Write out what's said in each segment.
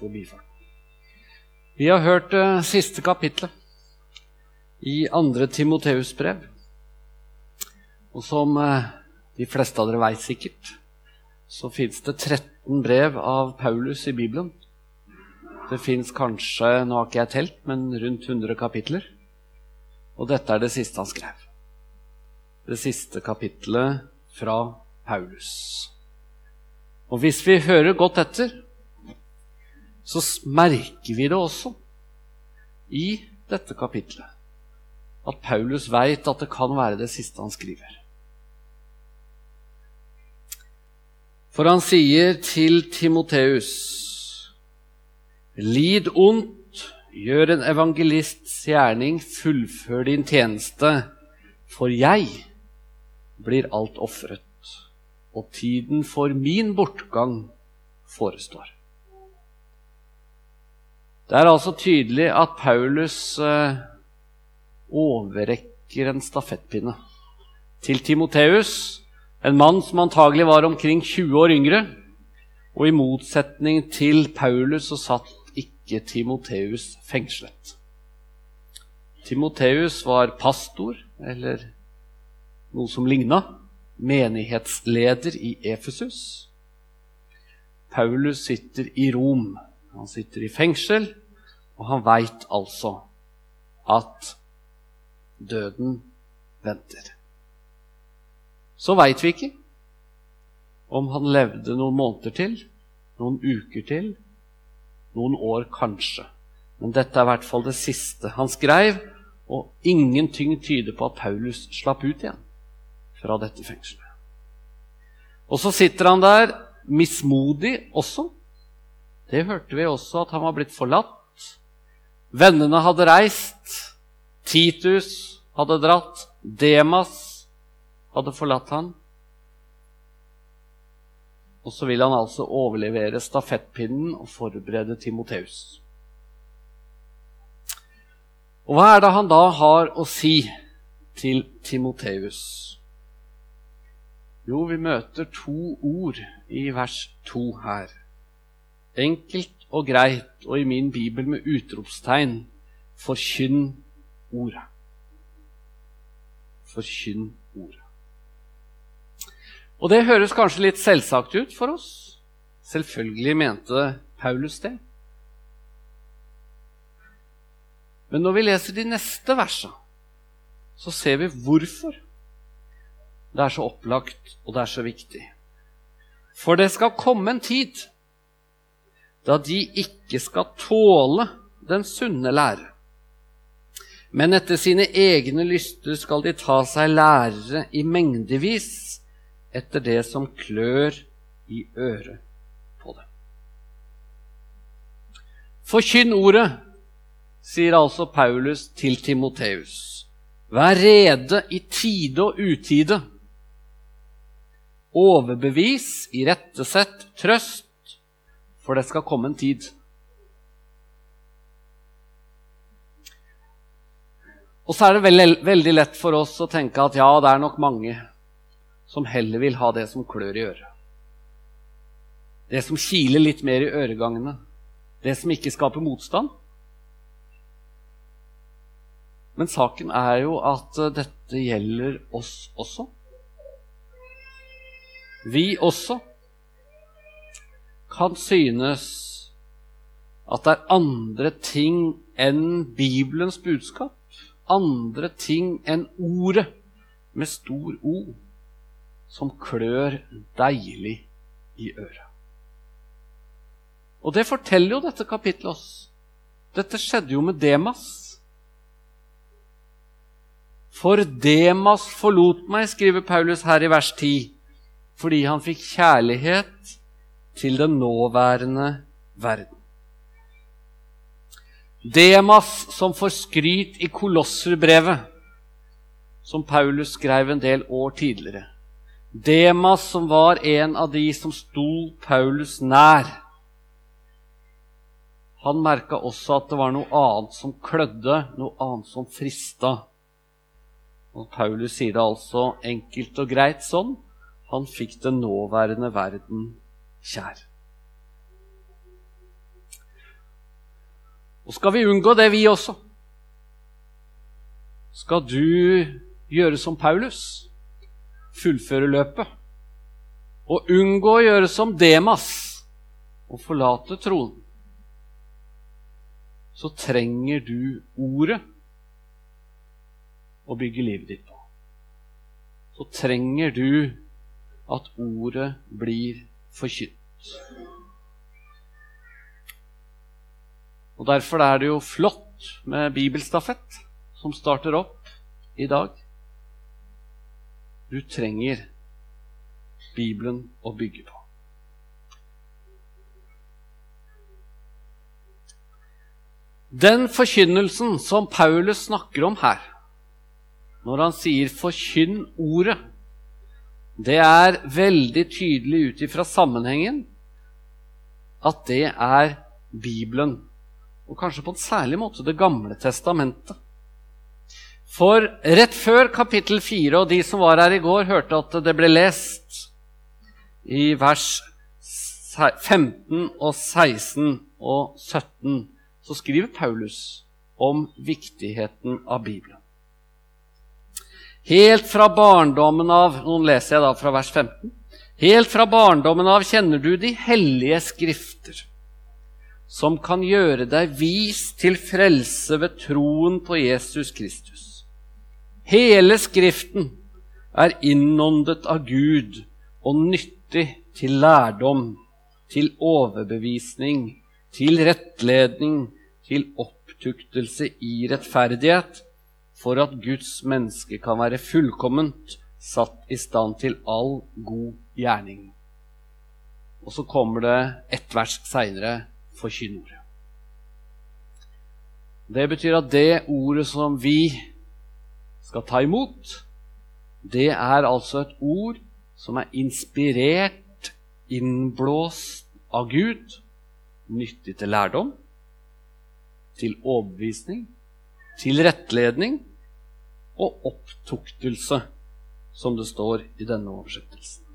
forbifarten. Vi har hørt det siste kapitlet i andre Timoteus brev. Og som eh, de fleste av dere veit sikkert, så fins det 13 brev av Paulus i Bibelen. Det fins kanskje, nå har ikke jeg telt, men rundt 100 kapitler. Og dette er det siste han skrev. Det siste kapitlet fra Paulus. Og hvis vi hører godt etter, så merker vi det også i dette kapitlet. At Paulus veit at det kan være det siste han skriver. For han sier til Timoteus Lid ondt, gjør en evangelists gjerning, fullfør din tjeneste, for jeg blir alt ofret, og tiden for min bortgang forestår. Det er altså tydelig at Paulus eh, overrekker en stafettpinne til Timoteus, en mann som antagelig var omkring 20 år yngre. Og i motsetning til Paulus så satt ikke Timoteus fengslet. Timoteus var pastor, eller noe som ligna, menighetsleder i Efesus. Paulus sitter i Rom. Han sitter i fengsel, og han veit altså at døden venter. Så veit vi ikke om han levde noen måneder til, noen uker til, noen år kanskje. Men dette er i hvert fall det siste han skrev, og ingenting tyder på at Paulus slapp ut igjen fra dette fengselet. Og så sitter han der mismodig også. Det hørte vi også, at han var blitt forlatt. Vennene hadde reist. Titus hadde dratt. Demas hadde forlatt han. Og så vil han altså overlevere stafettpinnen og forberede Timoteus. Og hva er det han da har å si til Timoteus? Jo, vi møter to ord i vers to her. Enkelt og greit, og i min bibel med utropstegn, forkynn ordet. Forkynn ordet. Og det høres kanskje litt selvsagt ut for oss. Selvfølgelig mente Paulus det. Men når vi leser de neste versene, så ser vi hvorfor det er så opplagt og det er så viktig. For det skal komme en tid da de ikke skal tåle den sunne lære. Men etter sine egne lyster skal de ta seg lærere i mengdevis etter det som klør i øret på dem. Forkynn ordet, sier altså Paulus til Timoteus. Vær rede i tide og utide. Overbevis, irettesett, trøst, for det skal komme en tid. Og så er det veldig, veldig, lett for oss å tenke at ja, det er nok mange som heller vil ha det som klør i øret. Det som kiler litt mer i øregangene. Det som ikke skaper motstand. Men saken er jo at dette gjelder oss også. Vi også kan synes at det er andre ting enn Bibelens budskap, andre ting enn Ordet med stor O, som klør deilig i øret. Og det forteller jo dette kapittelet oss. Dette skjedde jo med Demas. For Demas forlot meg, skriver Paulus her i vers 10, fordi han fikk kjærlighet til den nåværende verden. Demas som får skryt i Kolosserbrevet, som Paulus skrev en del år tidligere. Demas som var en av de som sto Paulus nær. Han merka også at det var noe annet som klødde, noe annet som frista. Og Paulus sier det altså enkelt og greit sånn. Han fikk den nåværende verden kjær. Og skal vi unngå det, vi også, skal du gjøre som Paulus, fullføre løpet, og unngå å gjøre som Demas og forlate troen, så trenger du ordet å bygge livet ditt på. Så trenger du at ordet blir forkynt. Og Derfor er det jo flott med bibelstafett, som starter opp i dag. Du trenger Bibelen å bygge på. Den forkynnelsen som Paulus snakker om her, når han sier 'forkynn ordet', det er veldig tydelig ut ifra sammenhengen at det er Bibelen. Og kanskje på en særlig måte Det gamle testamentet. For rett før kapittel 4, og de som var her i går, hørte at det ble lest i vers 15 og 16 og 17, så skriver Paulus om viktigheten av Bibelen. Helt fra barndommen av Noen leser jeg da fra vers 15. Helt fra barndommen av kjenner du de hellige skrifter, som kan gjøre deg vis til frelse ved troen på Jesus Kristus. Hele Skriften er innåndet av Gud og nyttig til lærdom, til overbevisning, til rettledning, til opptuktelse i rettferdighet for at Guds menneske kan være fullkomment satt i stand til all god gjerning. Og så kommer det ett vers seinere forkynn ordet. Det betyr at det ordet som vi skal ta imot, det er altså et ord som er inspirert, innblåst av Gud, nyttig til lærdom, til overbevisning, til rettledning og opptuktelse, som det står i denne oversettelsen.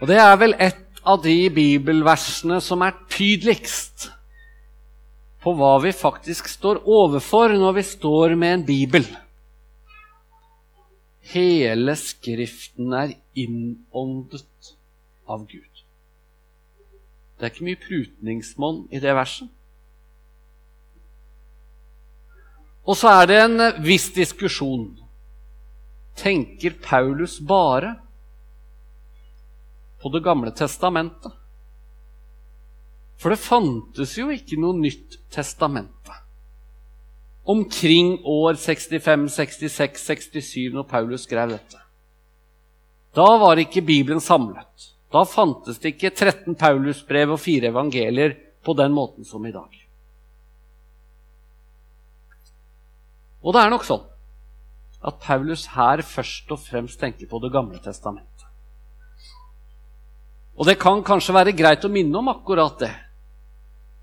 Og det er vel et av de bibelversene som er tydeligst på hva vi faktisk står overfor når vi står med en bibel. Hele Skriften er innåndet av Gud. Det er ikke mye prutningsmonn i det verset. Og så er det en eh, viss diskusjon. Tenker Paulus bare på Det gamle testamentet? For det fantes jo ikke noe nytt testamente. Omkring år 65, 66, 67, når Paulus skrev dette. Da var ikke Bibelen samlet. Da fantes det ikke 13 Paulusbrev og fire evangelier på den måten som i dag. Og det er nok sånn at Paulus her først og fremst tenker på Det gamle testamentet. Og det kan kanskje være greit å minne om akkurat det,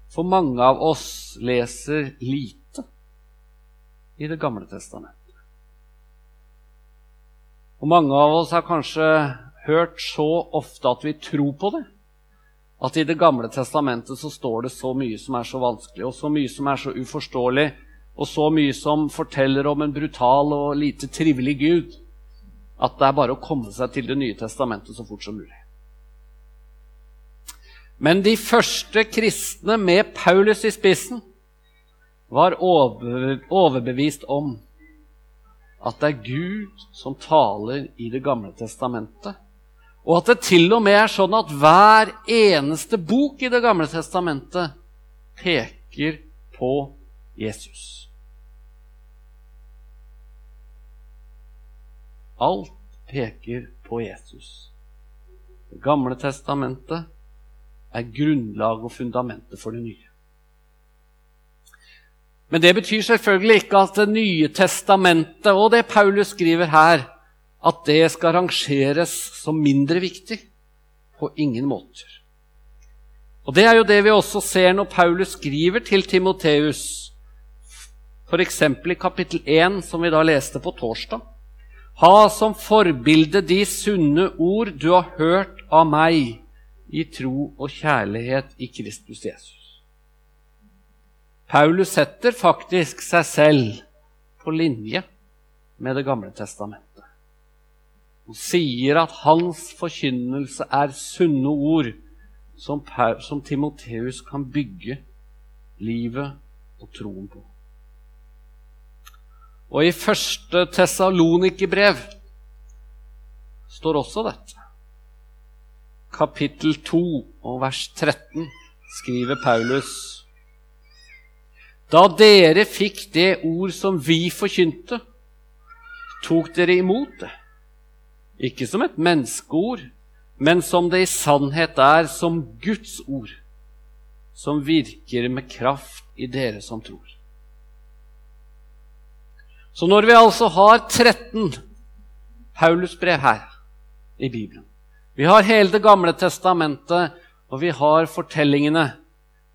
for mange av oss leser lite i Det gamle testamentet. Og mange av oss har kanskje hørt så ofte at vi tror på det, at i Det gamle testamentet så står det så mye som er så vanskelig, og så mye som er så uforståelig, og så mye som forteller om en brutal og lite trivelig Gud, at det er bare å komme seg til Det nye testamentet så fort som mulig. Men de første kristne med Paulus i spissen var overbevist om at det er Gud som taler i Det gamle testamentet, og at det til og med er sånn at hver eneste bok i Det gamle testamentet peker på Jesus. Alt peker på Jesus. Det gamle testamentet er grunnlaget og fundamentet for det nye. Men det betyr selvfølgelig ikke at Det nye testamentet og det Paulus skriver her, at det skal rangeres som mindre viktig. På ingen måter. Og Det er jo det vi også ser når Paulus skriver til Timoteus, f.eks. i kapittel 1, som vi da leste på torsdag. Ha som forbilde de sunne ord du har hørt av meg i tro og kjærlighet i Kristus Jesus. Paulus setter faktisk seg selv på linje med Det gamle testamentet. Og sier at hans forkynnelse er sunne ord som, som Timoteus kan bygge livet og troen på. Og i første Tessalonikerbrev står også dette. Kapittel 2 og vers 13 skriver Paulus Da dere fikk det ord som vi forkynte, tok dere imot det. Ikke som et menneskeord, men som det i sannhet er, som Guds ord, som virker med kraft i dere som tror. Så når vi altså har 13 Paulusbrev her i Bibelen Vi har hele Det gamle testamentet, og vi har fortellingene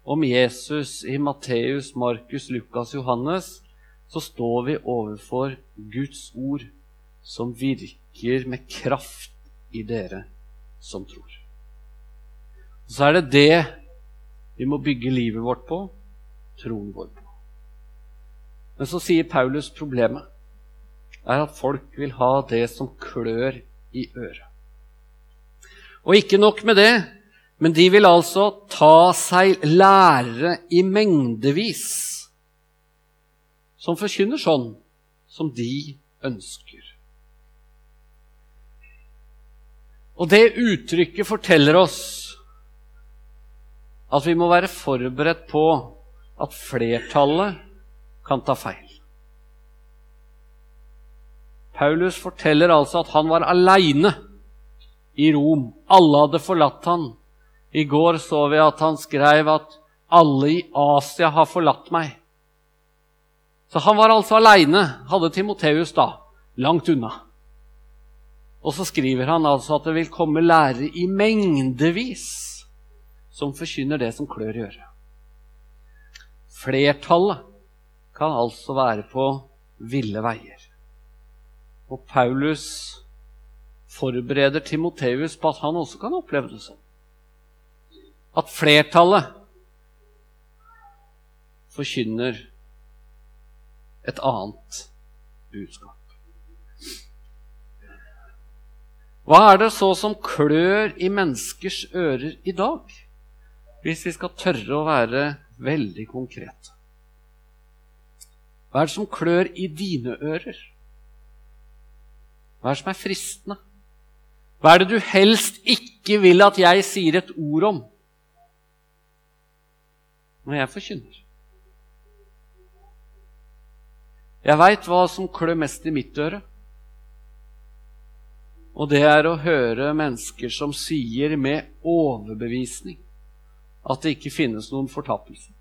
om Jesus i Matteus, Markus, Lukas, Johannes, så står vi overfor Guds ord som virker med kraft i dere som tror. Og så er det det vi må bygge livet vårt på, troen vår på. Men så sier Paulus problemet er at folk vil ha det som klør i øret. Og ikke nok med det, men de vil altså ta seg lærere i mengdevis som forkynner sånn som de ønsker. Og det uttrykket forteller oss at vi må være forberedt på at flertallet kan ta feil. Paulus forteller altså at han var aleine i Rom. Alle hadde forlatt han. I går så vi at han skrev at 'alle i Asia har forlatt meg'. Så han var altså aleine, hadde Timoteus da, langt unna. Og så skriver han altså at det vil komme lærere i mengdevis som forkynner det som klør i øret. Flertallet kan altså være på ville veier. Og Paulus forbereder Timoteus på at han også kan oppleve det sånn. At flertallet forkynner et annet budskap. Hva er det så som klør i menneskers ører i dag? Hvis vi skal tørre å være veldig konkrete. Hva er det som klør i dine ører? Hva er det som er fristende? Hva er det du helst ikke vil at jeg sier et ord om når jeg forkynner? Jeg veit hva som klør mest i mitt øre. Og det er å høre mennesker som sier med overbevisning at det ikke finnes noen fortapelse.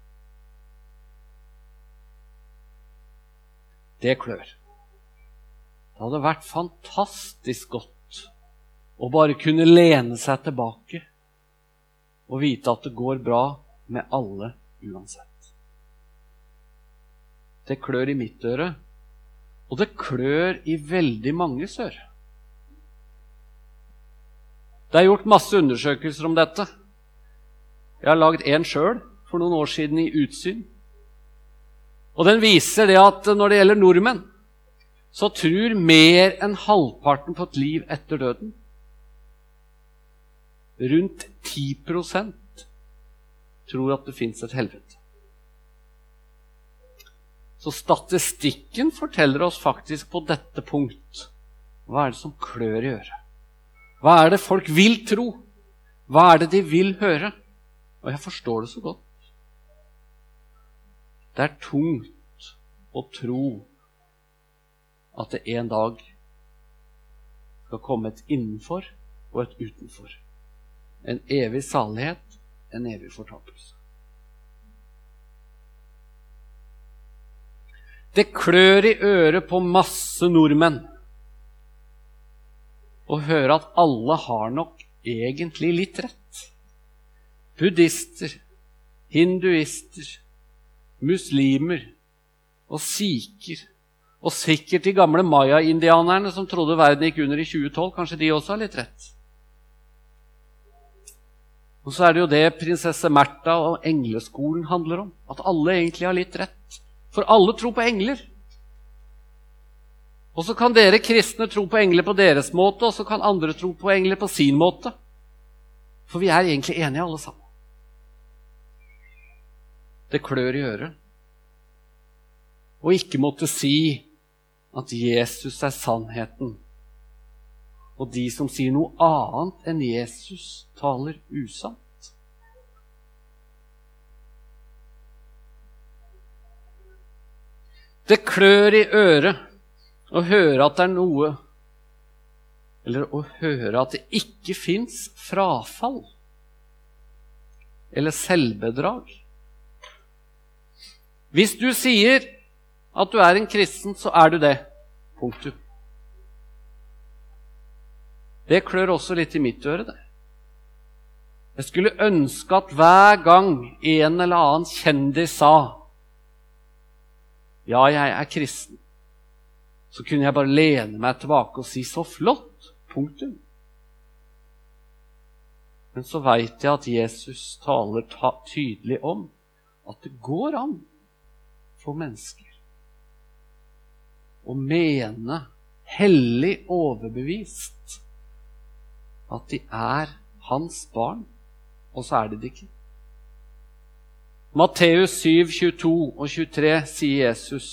Det klør. Det hadde vært fantastisk godt å bare kunne lene seg tilbake og vite at det går bra med alle uansett. Det klør i mitt øre, og det klør i veldig mange sør. Det er gjort masse undersøkelser om dette. Jeg har lagd én sjøl for noen år siden i Utsyn. Og den viser det at når det gjelder nordmenn, så tror mer enn halvparten på et liv etter døden. Rundt 10% tror at det fins et helvete. Så statistikken forteller oss faktisk på dette punkt hva er det som klør i øret. Hva er det folk vil tro? Hva er det de vil høre? Og jeg forstår det så godt. Det er tungt å tro at det en dag skal komme et innenfor og et utenfor. En evig salighet, en evig fortapelse. Det klør i øret på masse nordmenn og høre at alle har nok egentlig litt rett. Buddhister, hinduister, muslimer og sikher. Og sikkert de gamle maya-indianerne som trodde verden gikk under i 2012. Kanskje de også har litt rett. Og så er det jo det prinsesse Märtha og engleskolen handler om. At alle egentlig har litt rett. For alle tror på engler. Og så kan dere kristne tro på engler på deres måte, og så kan andre tro på engler på sin måte. For vi er egentlig enige, alle sammen. Det klør i øret. Og ikke måtte si at Jesus er sannheten og de som sier noe annet enn Jesus, taler usant. Det klør i øret å høre at det er noe Eller å høre at det ikke fins frafall eller selvbedrag. Hvis du sier at du er en kristen, så er du det. Punktum. Det klør også litt i mitt øre, det. Jeg skulle ønske at hver gang en eller annen kjendis sa ja, jeg er kristen, så kunne jeg bare lene meg tilbake og si så flott. Punktum. Men så veit jeg at Jesus taler ta tydelig om at det går an for mennesker å mene hellig overbevist at de er hans barn, og så er de det ikke. Matteus 7, 22 og 23 sier Jesus.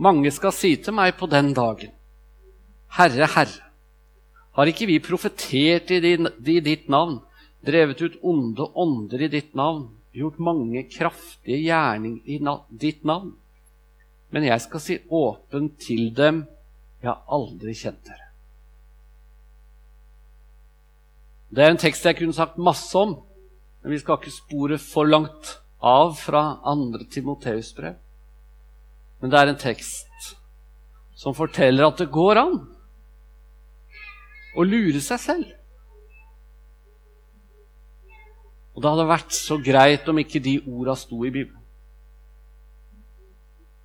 Mange skal si til meg på den dagen, Herre, Herre, har ikke vi profetert i ditt navn, drevet ut onde ånder i ditt navn, gjort mange kraftige gjerninger i ditt navn? Men jeg skal si åpent til dem, jeg aldri kjent dere. Det er en tekst jeg kunne sagt masse om, men vi skal ikke spore for langt av fra andre Timoteus brev. Men det er en tekst som forteller at det går an å lure seg selv. Og det hadde vært så greit om ikke de orda sto i Bibelen.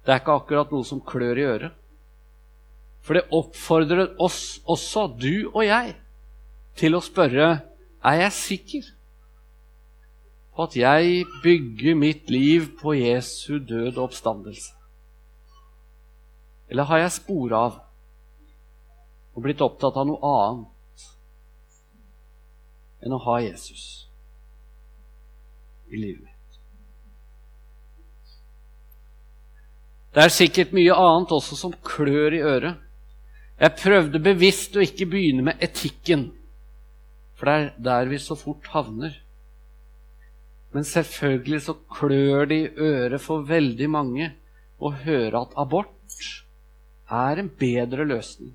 Det er ikke akkurat noe som klør i øret. For det oppfordrer oss også, du og jeg, til å spørre er jeg sikker på at jeg bygger mitt liv på Jesu død og oppstandelse? Eller har jeg spora av og blitt opptatt av noe annet enn å ha Jesus i livet mitt? Det er sikkert mye annet også som klør i øret. Jeg prøvde bevisst å ikke begynne med etikken. For det er der vi så fort havner. Men selvfølgelig så klør det i øret for veldig mange å høre at abort er en bedre løsning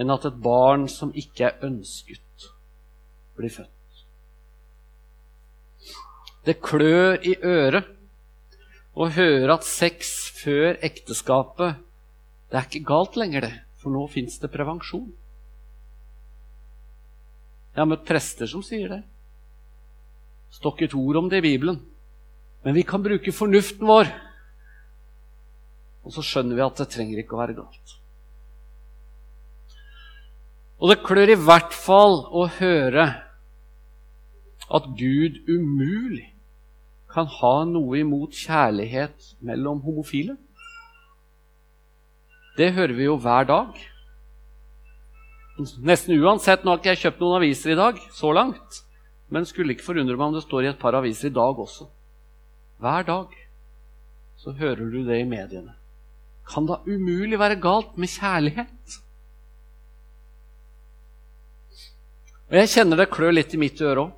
enn at et barn som ikke er ønsket, blir født. Det klør i øret å høre at sex før ekteskapet Det er ikke galt lenger, det, for nå fins det prevensjon. Jeg har møtt prester som sier det. Står et ord om det i Bibelen. Men vi kan bruke fornuften vår. Og så skjønner vi at det trenger ikke å være galt. Og det klør i hvert fall å høre at Gud umulig kan ha noe imot kjærlighet mellom homofile. Det hører vi jo hver dag. Nesten uansett. Nå har ikke jeg kjøpt noen aviser i dag, så langt. Men skulle ikke forundre meg om det står i et par aviser i dag også. Hver dag så hører du det i mediene. Kan da umulig være galt med kjærlighet? Og Jeg kjenner det klør litt i mitt øre òg.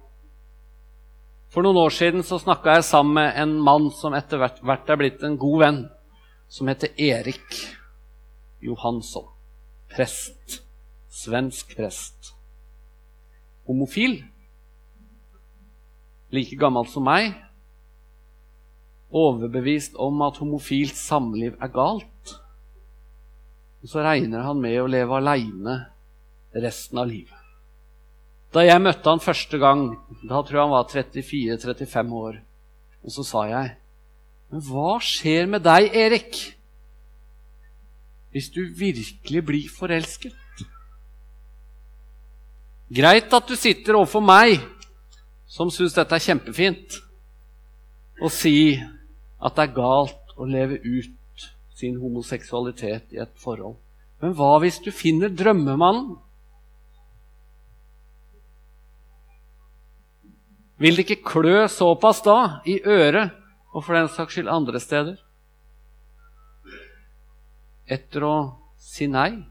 For noen år siden så snakka jeg sammen med en mann som etter hvert er blitt en god venn, som heter Erik Johansson. Prest svensk prest. Homofil. Like gammel som meg. Overbevist om at homofilt samliv er galt. Og så regner han med å leve aleine resten av livet. Da jeg møtte han første gang, da tror jeg han var 34-35 år, og så sa jeg Men hva skjer med deg, Erik, hvis du virkelig blir forelsket? Greit at du sitter overfor meg, som syns dette er kjempefint, og si at det er galt å leve ut sin homoseksualitet i et forhold. Men hva hvis du finner drømmemannen? Vil det ikke klø såpass da i øret, og for den saks skyld andre steder, etter å si nei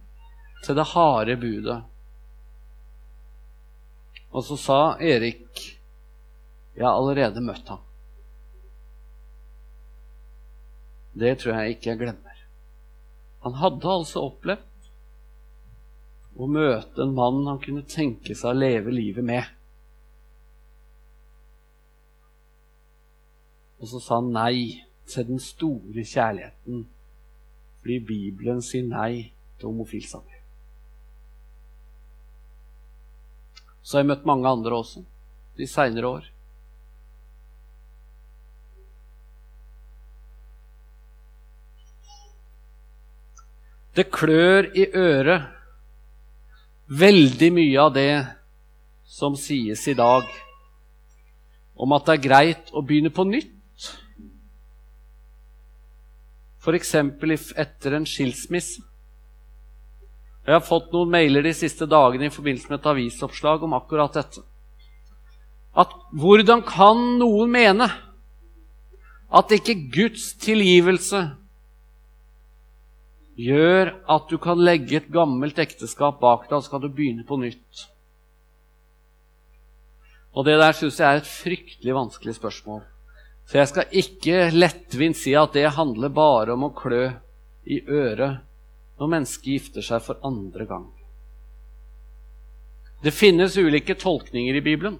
til det harde budet? Og så sa Erik, 'Jeg har allerede møtt ham'. Det tror jeg ikke jeg glemmer. Han hadde altså opplevd å møte en mann han kunne tenke seg å leve livet med. Og så sa han nei til den store kjærligheten fordi Bibelen sier nei til homofilsamliv. Så har jeg møtt mange andre også de seinere år. Det klør i øret veldig mye av det som sies i dag om at det er greit å begynne på nytt. F.eks. etter en skilsmisse. Jeg har fått noen mailer de siste dagene i forbindelse med et avisoppslag om akkurat dette. At hvordan kan noen mene at ikke Guds tilgivelse gjør at du kan legge et gammelt ekteskap bak deg, og så kan du begynne på nytt. Og det der syns jeg er et fryktelig vanskelig spørsmål. Så jeg skal ikke lettvint si at det handler bare om å klø i øret når mennesker gifter seg for andre gang. Det finnes ulike tolkninger i Bibelen,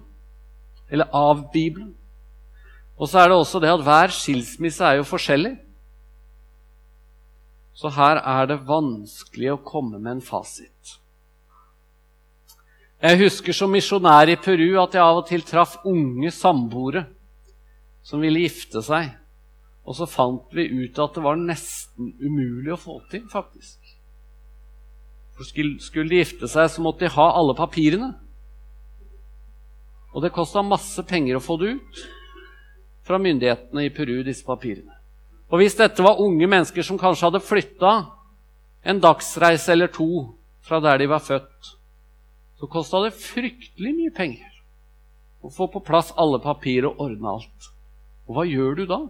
eller av Bibelen. Og så er det også det at hver skilsmisse er jo forskjellig. Så her er det vanskelig å komme med en fasit. Jeg husker som misjonær i Peru at jeg av og til traff unge samboere som ville gifte seg. Og så fant vi ut at det var nesten umulig å få til, faktisk. For skulle de gifte seg, så måtte de ha alle papirene. Og det kosta masse penger å få det ut fra myndighetene i Peru, disse papirene. Og hvis dette var unge mennesker som kanskje hadde flytta en dagsreise eller to fra der de var født, så kosta det fryktelig mye penger å få på plass alle papirer og ordne alt. Og hva gjør du da?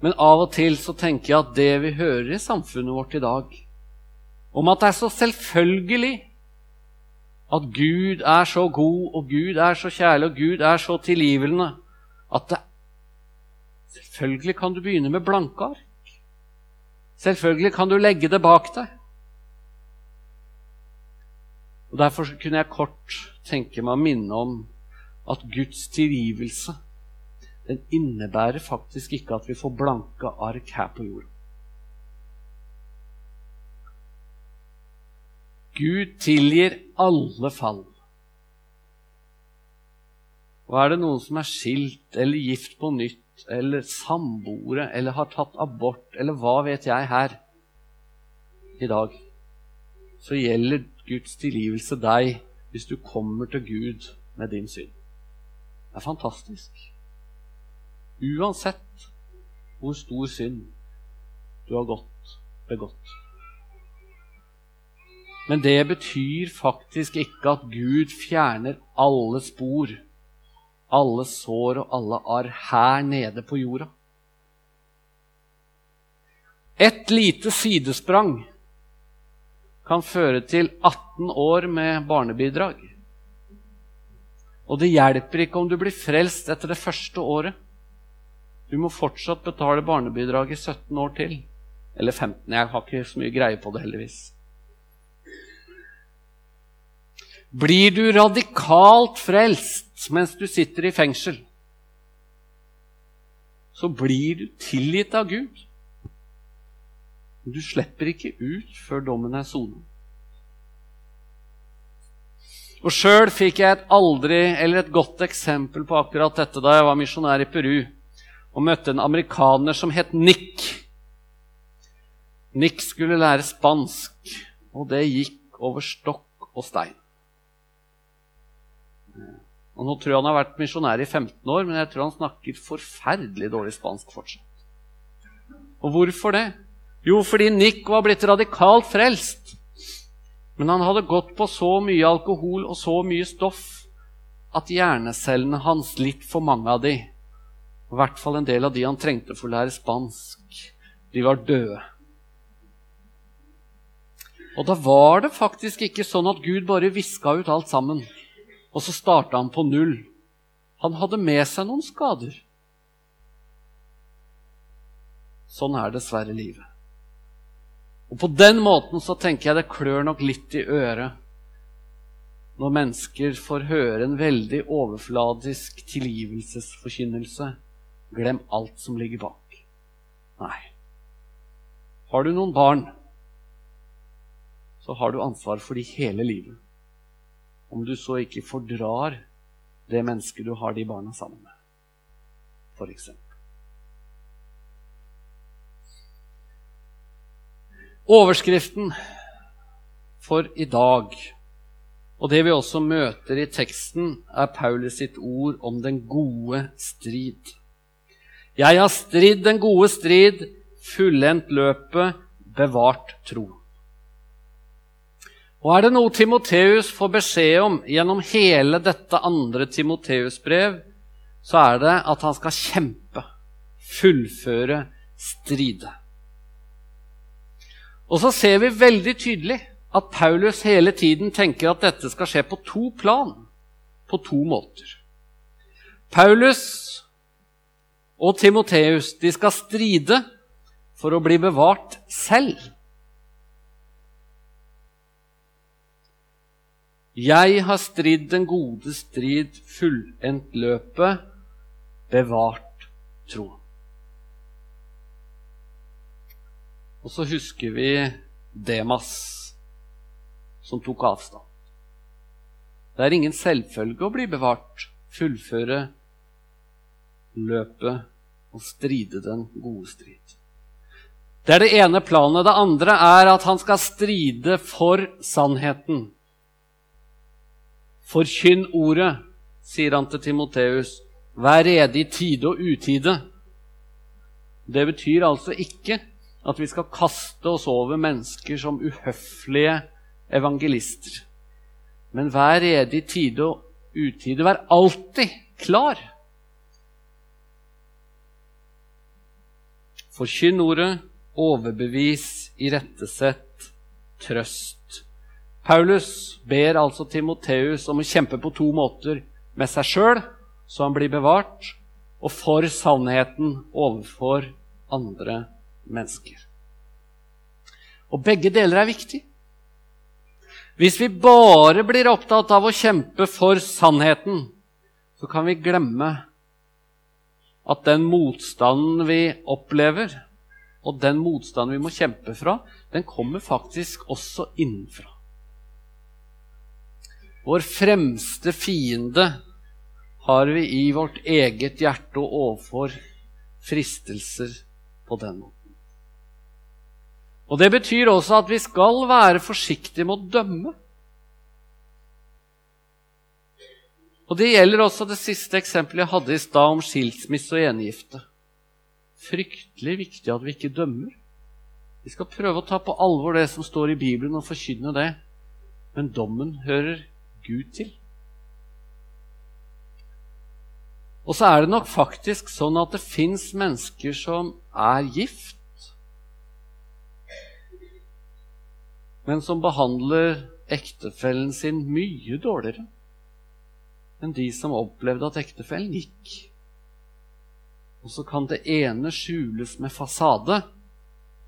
Men av og til så tenker jeg at det vi hører i samfunnet vårt i dag, om at det er så selvfølgelig at Gud er så god, og Gud er så kjærlig, og Gud er så tilgivende at det Selvfølgelig kan du begynne med blanke ark. Selvfølgelig kan du legge det bak deg. Og Derfor kunne jeg kort tenke meg å minne om at Guds tilgivelse den innebærer faktisk ikke at vi får blanke ark her på jorda. Gud tilgir alle fall. Og er det noen som er skilt eller gift på nytt eller samboere eller har tatt abort eller hva vet jeg her i dag, så gjelder Guds tilgivelse deg hvis du kommer til Gud med din synd. Det er fantastisk. Uansett hvor stor synd du har gått, begått. Men det betyr faktisk ikke at Gud fjerner alle spor, alle sår og alle arr her nede på jorda. Et lite sidesprang kan føre til 18 år med barnebidrag. Og det hjelper ikke om du blir frelst etter det første året. Du må fortsatt betale barnebidrag i 17 år til. Eller 15. Jeg har ikke så mye greie på det, heldigvis. Blir du radikalt frelst mens du sitter i fengsel, så blir du tilgitt av Gud. Du slipper ikke ut før dommen er sonet. Og Sjøl fikk jeg et aldri eller et godt eksempel på akkurat dette da jeg var misjonær i Peru og møtte en amerikaner som het Nick. Nick skulle lære spansk, og det gikk over stokk og stein. Og Nå tror jeg han har vært misjonær i 15 år, men jeg tror han snakker forferdelig dårlig spansk fortsatt. Og hvorfor det? Jo, fordi Nick var blitt radikalt frelst. Men han hadde gått på så mye alkohol og så mye stoff at hjernecellene hans, litt for mange av de, i hvert fall en del av de han trengte for å lære spansk, de var døde. Og da var det faktisk ikke sånn at Gud bare viska ut alt sammen, og så starta han på null. Han hadde med seg noen skader. Sånn er dessverre livet. Og på den måten så tenker jeg det klør nok litt i øret når mennesker får høre en veldig overfladisk tilgivelsesforkynnelse. Glem alt som ligger bak. Nei. Har du noen barn, så har du ansvar for de hele livet. Om du så ikke fordrar det mennesket du har de barna sammen med, for Overskriften for i dag, og det vi også møter i teksten, er Paulus sitt ord om den gode strid. Jeg har stridd den gode strid, fullendt løpet, bevart tro. Og er det noe Timoteus får beskjed om gjennom hele dette andre Timoteus-brev, så er det at han skal kjempe, fullføre, stride. Og så ser vi veldig tydelig at Paulus hele tiden tenker at dette skal skje på to plan, på to måter. Paulus og Timoteus de skal stride for å bli bevart selv. Jeg har stridd den gode strid, fullendt løpet, bevart troen. Og så husker vi Demas, som tok avstand. Det er ingen selvfølge å bli bevart, fullføre løpet og stride den gode strid. Det er det ene planet. Det andre er at han skal stride for sannheten. Forkynn ordet, sier han til Timoteus. Vær rede i tide og utide. Det betyr altså ikke at vi skal kaste oss over mennesker som uhøflige evangelister. Men vær rede i tide og utide. Vær alltid klar. Forkynn ordet, overbevis, irettesett, trøst. Paulus ber altså Timoteus om å kjempe på to måter. Med seg sjøl, så han blir bevart, og for sannheten overfor andre mennesker mennesker. Og begge deler er viktig. Hvis vi bare blir opptatt av å kjempe for sannheten, så kan vi glemme at den motstanden vi opplever, og den motstanden vi må kjempe fra, den kommer faktisk også innenfra. Vår fremste fiende har vi i vårt eget hjerte og overfor fristelser på den måten. Og Det betyr også at vi skal være forsiktige med å dømme. Og Det gjelder også det siste eksempelet jeg hadde i stad om skilsmisse og gjengifte. Fryktelig viktig at vi ikke dømmer. Vi skal prøve å ta på alvor det som står i Bibelen, og forkynne det. Men dommen hører Gud til. Og så er det nok faktisk sånn at det fins mennesker som er gift men som behandler ektefellen sin mye dårligere enn de som opplevde at ektefellen gikk. Og så kan det ene skjules med fasade,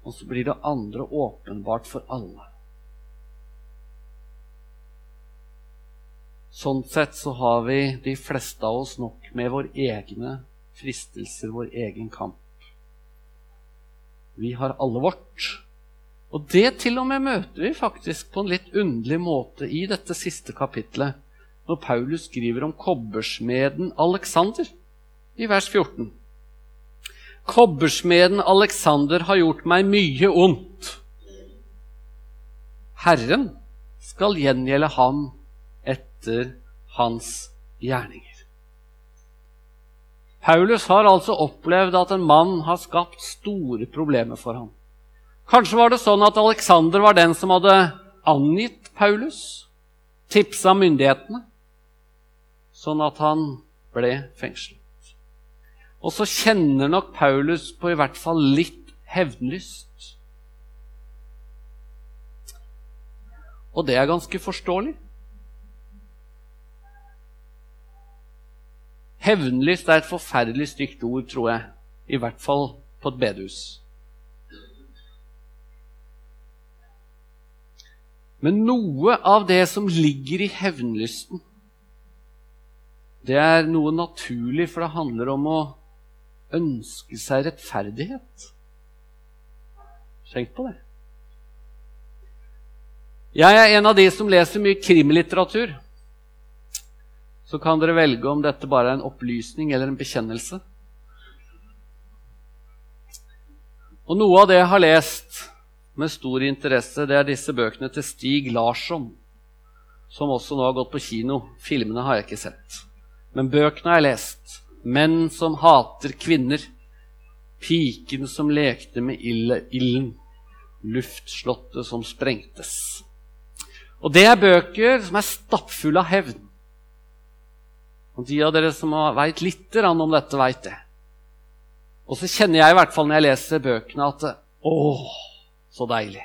og så blir det andre åpenbart for alle. Sånn sett så har vi, de fleste av oss, nok med våre egne fristelser, vår egen kamp. Vi har alle vårt. Og det til og med møter vi faktisk på en litt underlig måte i dette siste kapitlet, når Paulus skriver om kobbersmeden Alexander i vers 14. Kobbersmeden Alexander har gjort meg mye ondt. Herren skal gjengjelde ham etter hans gjerninger. Paulus har altså opplevd at en mann har skapt store problemer for ham. Kanskje var det sånn at Alexander var den som hadde angitt Paulus, tipsa myndighetene, sånn at han ble fengslet. Og så kjenner nok Paulus på i hvert fall litt hevnlyst. Og det er ganske forståelig. Hevnlyst er et forferdelig stygt ord, tror jeg. I hvert fall på et bedehus. Men noe av det som ligger i hevnlysten, det er noe naturlig, for det handler om å ønske seg rettferdighet. Tenk på det. Jeg er en av de som leser mye krimlitteratur. Så kan dere velge om dette bare er en opplysning eller en bekjennelse. Og noe av det jeg har lest med stor interesse, det er disse bøkene til Stig Larsson, som også nå har gått på kino. Filmene har jeg ikke sett. Men bøkene har jeg lest. 'Menn som hater kvinner', 'Piken som lekte med ilden', 'Luftslottet som sprengtes'. Og det er bøker som er stappfulle av hevn. Og De av dere som veit litt om dette, veit det. Og så kjenner jeg i hvert fall når jeg leser bøkene, at å, så deilig.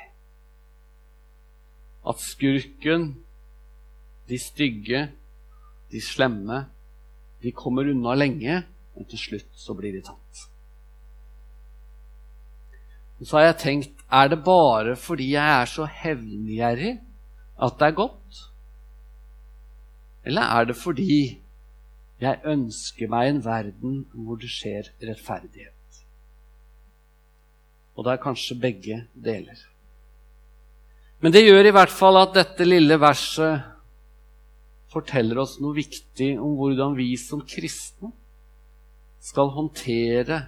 At skurken, de stygge, de slemme, de kommer unna lenge, men til slutt så blir de tatt. Og så har jeg tenkt er det bare fordi jeg er så hevngjerrig at det er godt? Eller er det fordi jeg ønsker meg en verden hvor det skjer rettferdighet? Og det er kanskje begge deler. Men det gjør i hvert fall at dette lille verset forteller oss noe viktig om hvordan vi som kristne skal håndtere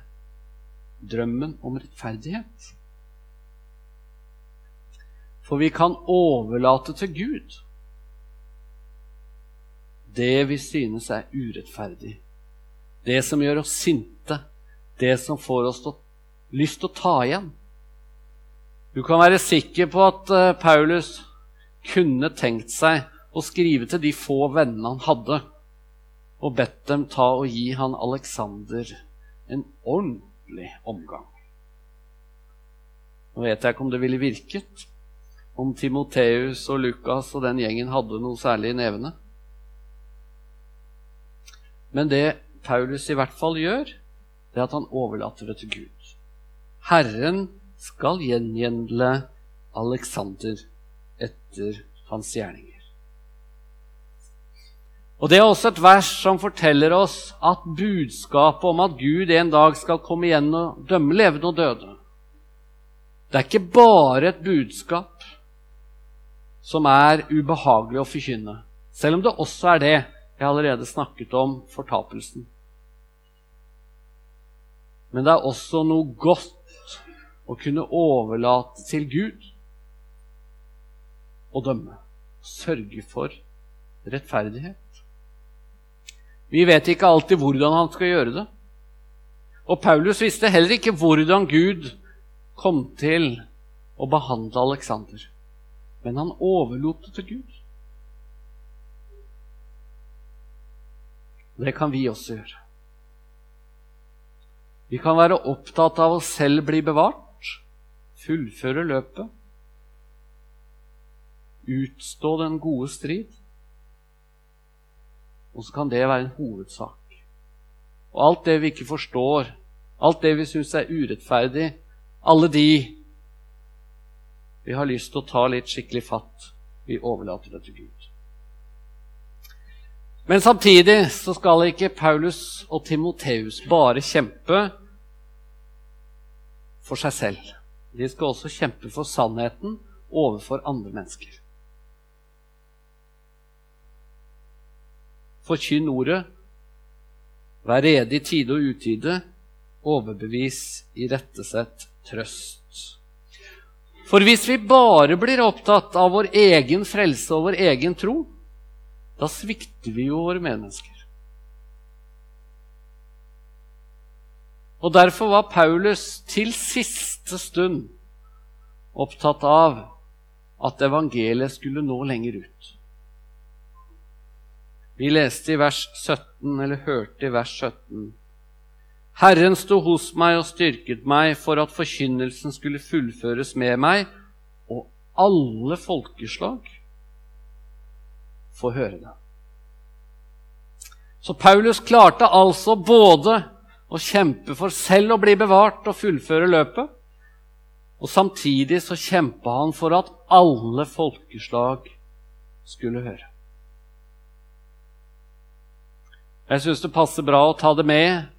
drømmen om rettferdighet. For vi kan overlate til Gud det vi synes er urettferdig, det som gjør oss sinte, det som får oss til, lyst til å ta igjen. Du kan være sikker på at uh, Paulus kunne tenkt seg å skrive til de få vennene han hadde, og bedt dem ta og gi han Alexander en ordentlig omgang. Nå vet jeg ikke om det ville virket, om Timoteus og Lukas og den gjengen hadde noe særlig i nevene. Men det Paulus i hvert fall gjør, det er at han overlater det til Gud. Herren skal gjengjelde Alexander etter hans gjerninger. Og Det er også et vers som forteller oss at budskapet om at Gud en dag skal komme igjen og dømme levende og døde, det er ikke bare et budskap som er ubehagelig å forkynne, selv om det også er det jeg allerede snakket om fortapelsen. Men det er også noe godt å kunne overlate til Gud å dømme. Sørge for rettferdighet. Vi vet ikke alltid hvordan han skal gjøre det. Og Paulus visste heller ikke hvordan Gud kom til å behandle Aleksander. Men han overlot det til Gud. Det kan vi også gjøre. Vi kan være opptatt av å selv bli bevart, fullføre løpet, utstå den gode strid. Og så kan det være en hovedsak. Og alt det vi ikke forstår, alt det vi syns er urettferdig, alle de vi har lyst til å ta litt skikkelig fatt, vi overlater det til Gud. Men samtidig så skal ikke Paulus og Timoteus bare kjempe for seg selv. De skal også kjempe for sannheten overfor andre mennesker. Forkynn ordet. Vær rede i tide og utide. overbevis, irettesett, trøst. For hvis vi bare blir opptatt av vår egen frelse og vår egen tro, da svikter vi jo våre medmennesker. Og Derfor var Paulus til siste stund opptatt av at evangeliet skulle nå lenger ut. Vi leste i vers 17, eller hørte i vers 17. Herren sto hos meg og styrket meg for at forkynnelsen skulle fullføres med meg, og alle folkeslag får høre det. Så Paulus klarte altså både å kjempe for selv å bli bevart og fullføre løpet, og samtidig så kjempa han for at alle folkeslag skulle høre. Jeg syns det passer bra å ta det med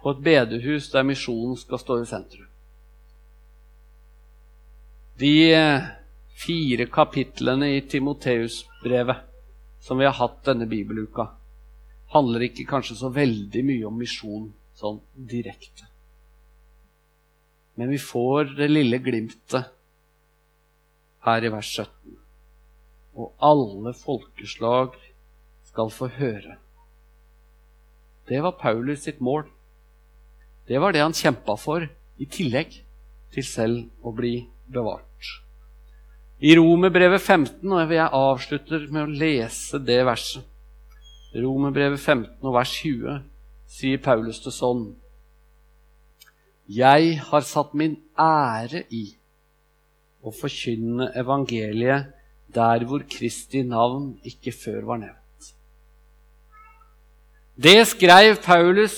på et bedehus der misjonen skal stå i sentrum. De eh, fire kapitlene i Timoteus-brevet som vi har hatt denne bibeluka, handler ikke kanskje så veldig mye om misjon sånn direkte. Men vi får det lille glimtet her i vers 17. Og alle folkeslag skal få høre. Det var Paulus sitt mål. Det var det han kjempa for, i tillegg til selv å bli bevart. I Romerbrevet 15, og jeg avslutter med å lese det verset Romerbrevet 15 og vers 20 sier Paulus det sånn Jeg har satt min ære i å forkynne evangeliet der hvor Kristi navn ikke før var nevnt. Det skrev Paulus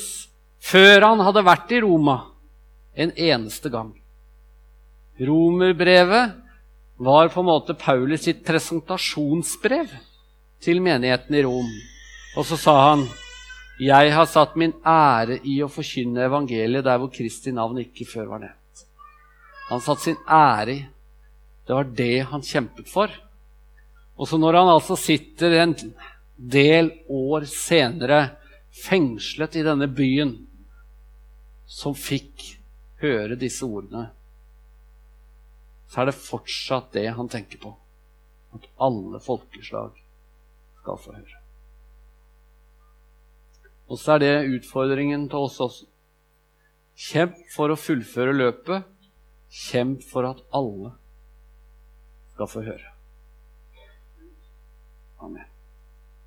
før han hadde vært i Roma en eneste gang. Romerbrevet var på en måte Paulus sitt presentasjonsbrev til menigheten i Rom. Og så sa han jeg har satt min ære i å forkynne evangeliet der hvor Kristi navn ikke før var nevnt. Han satte sin ære i. Det var det han kjempet for. Og så når han altså sitter en del år senere fengslet i denne byen, som fikk høre disse ordene, så er det fortsatt det han tenker på. At alle folkeslag skal få høre. Og så er det utfordringen til oss også. Kjemp for å fullføre løpet. Kjemp for at alle skal få høre. Amen.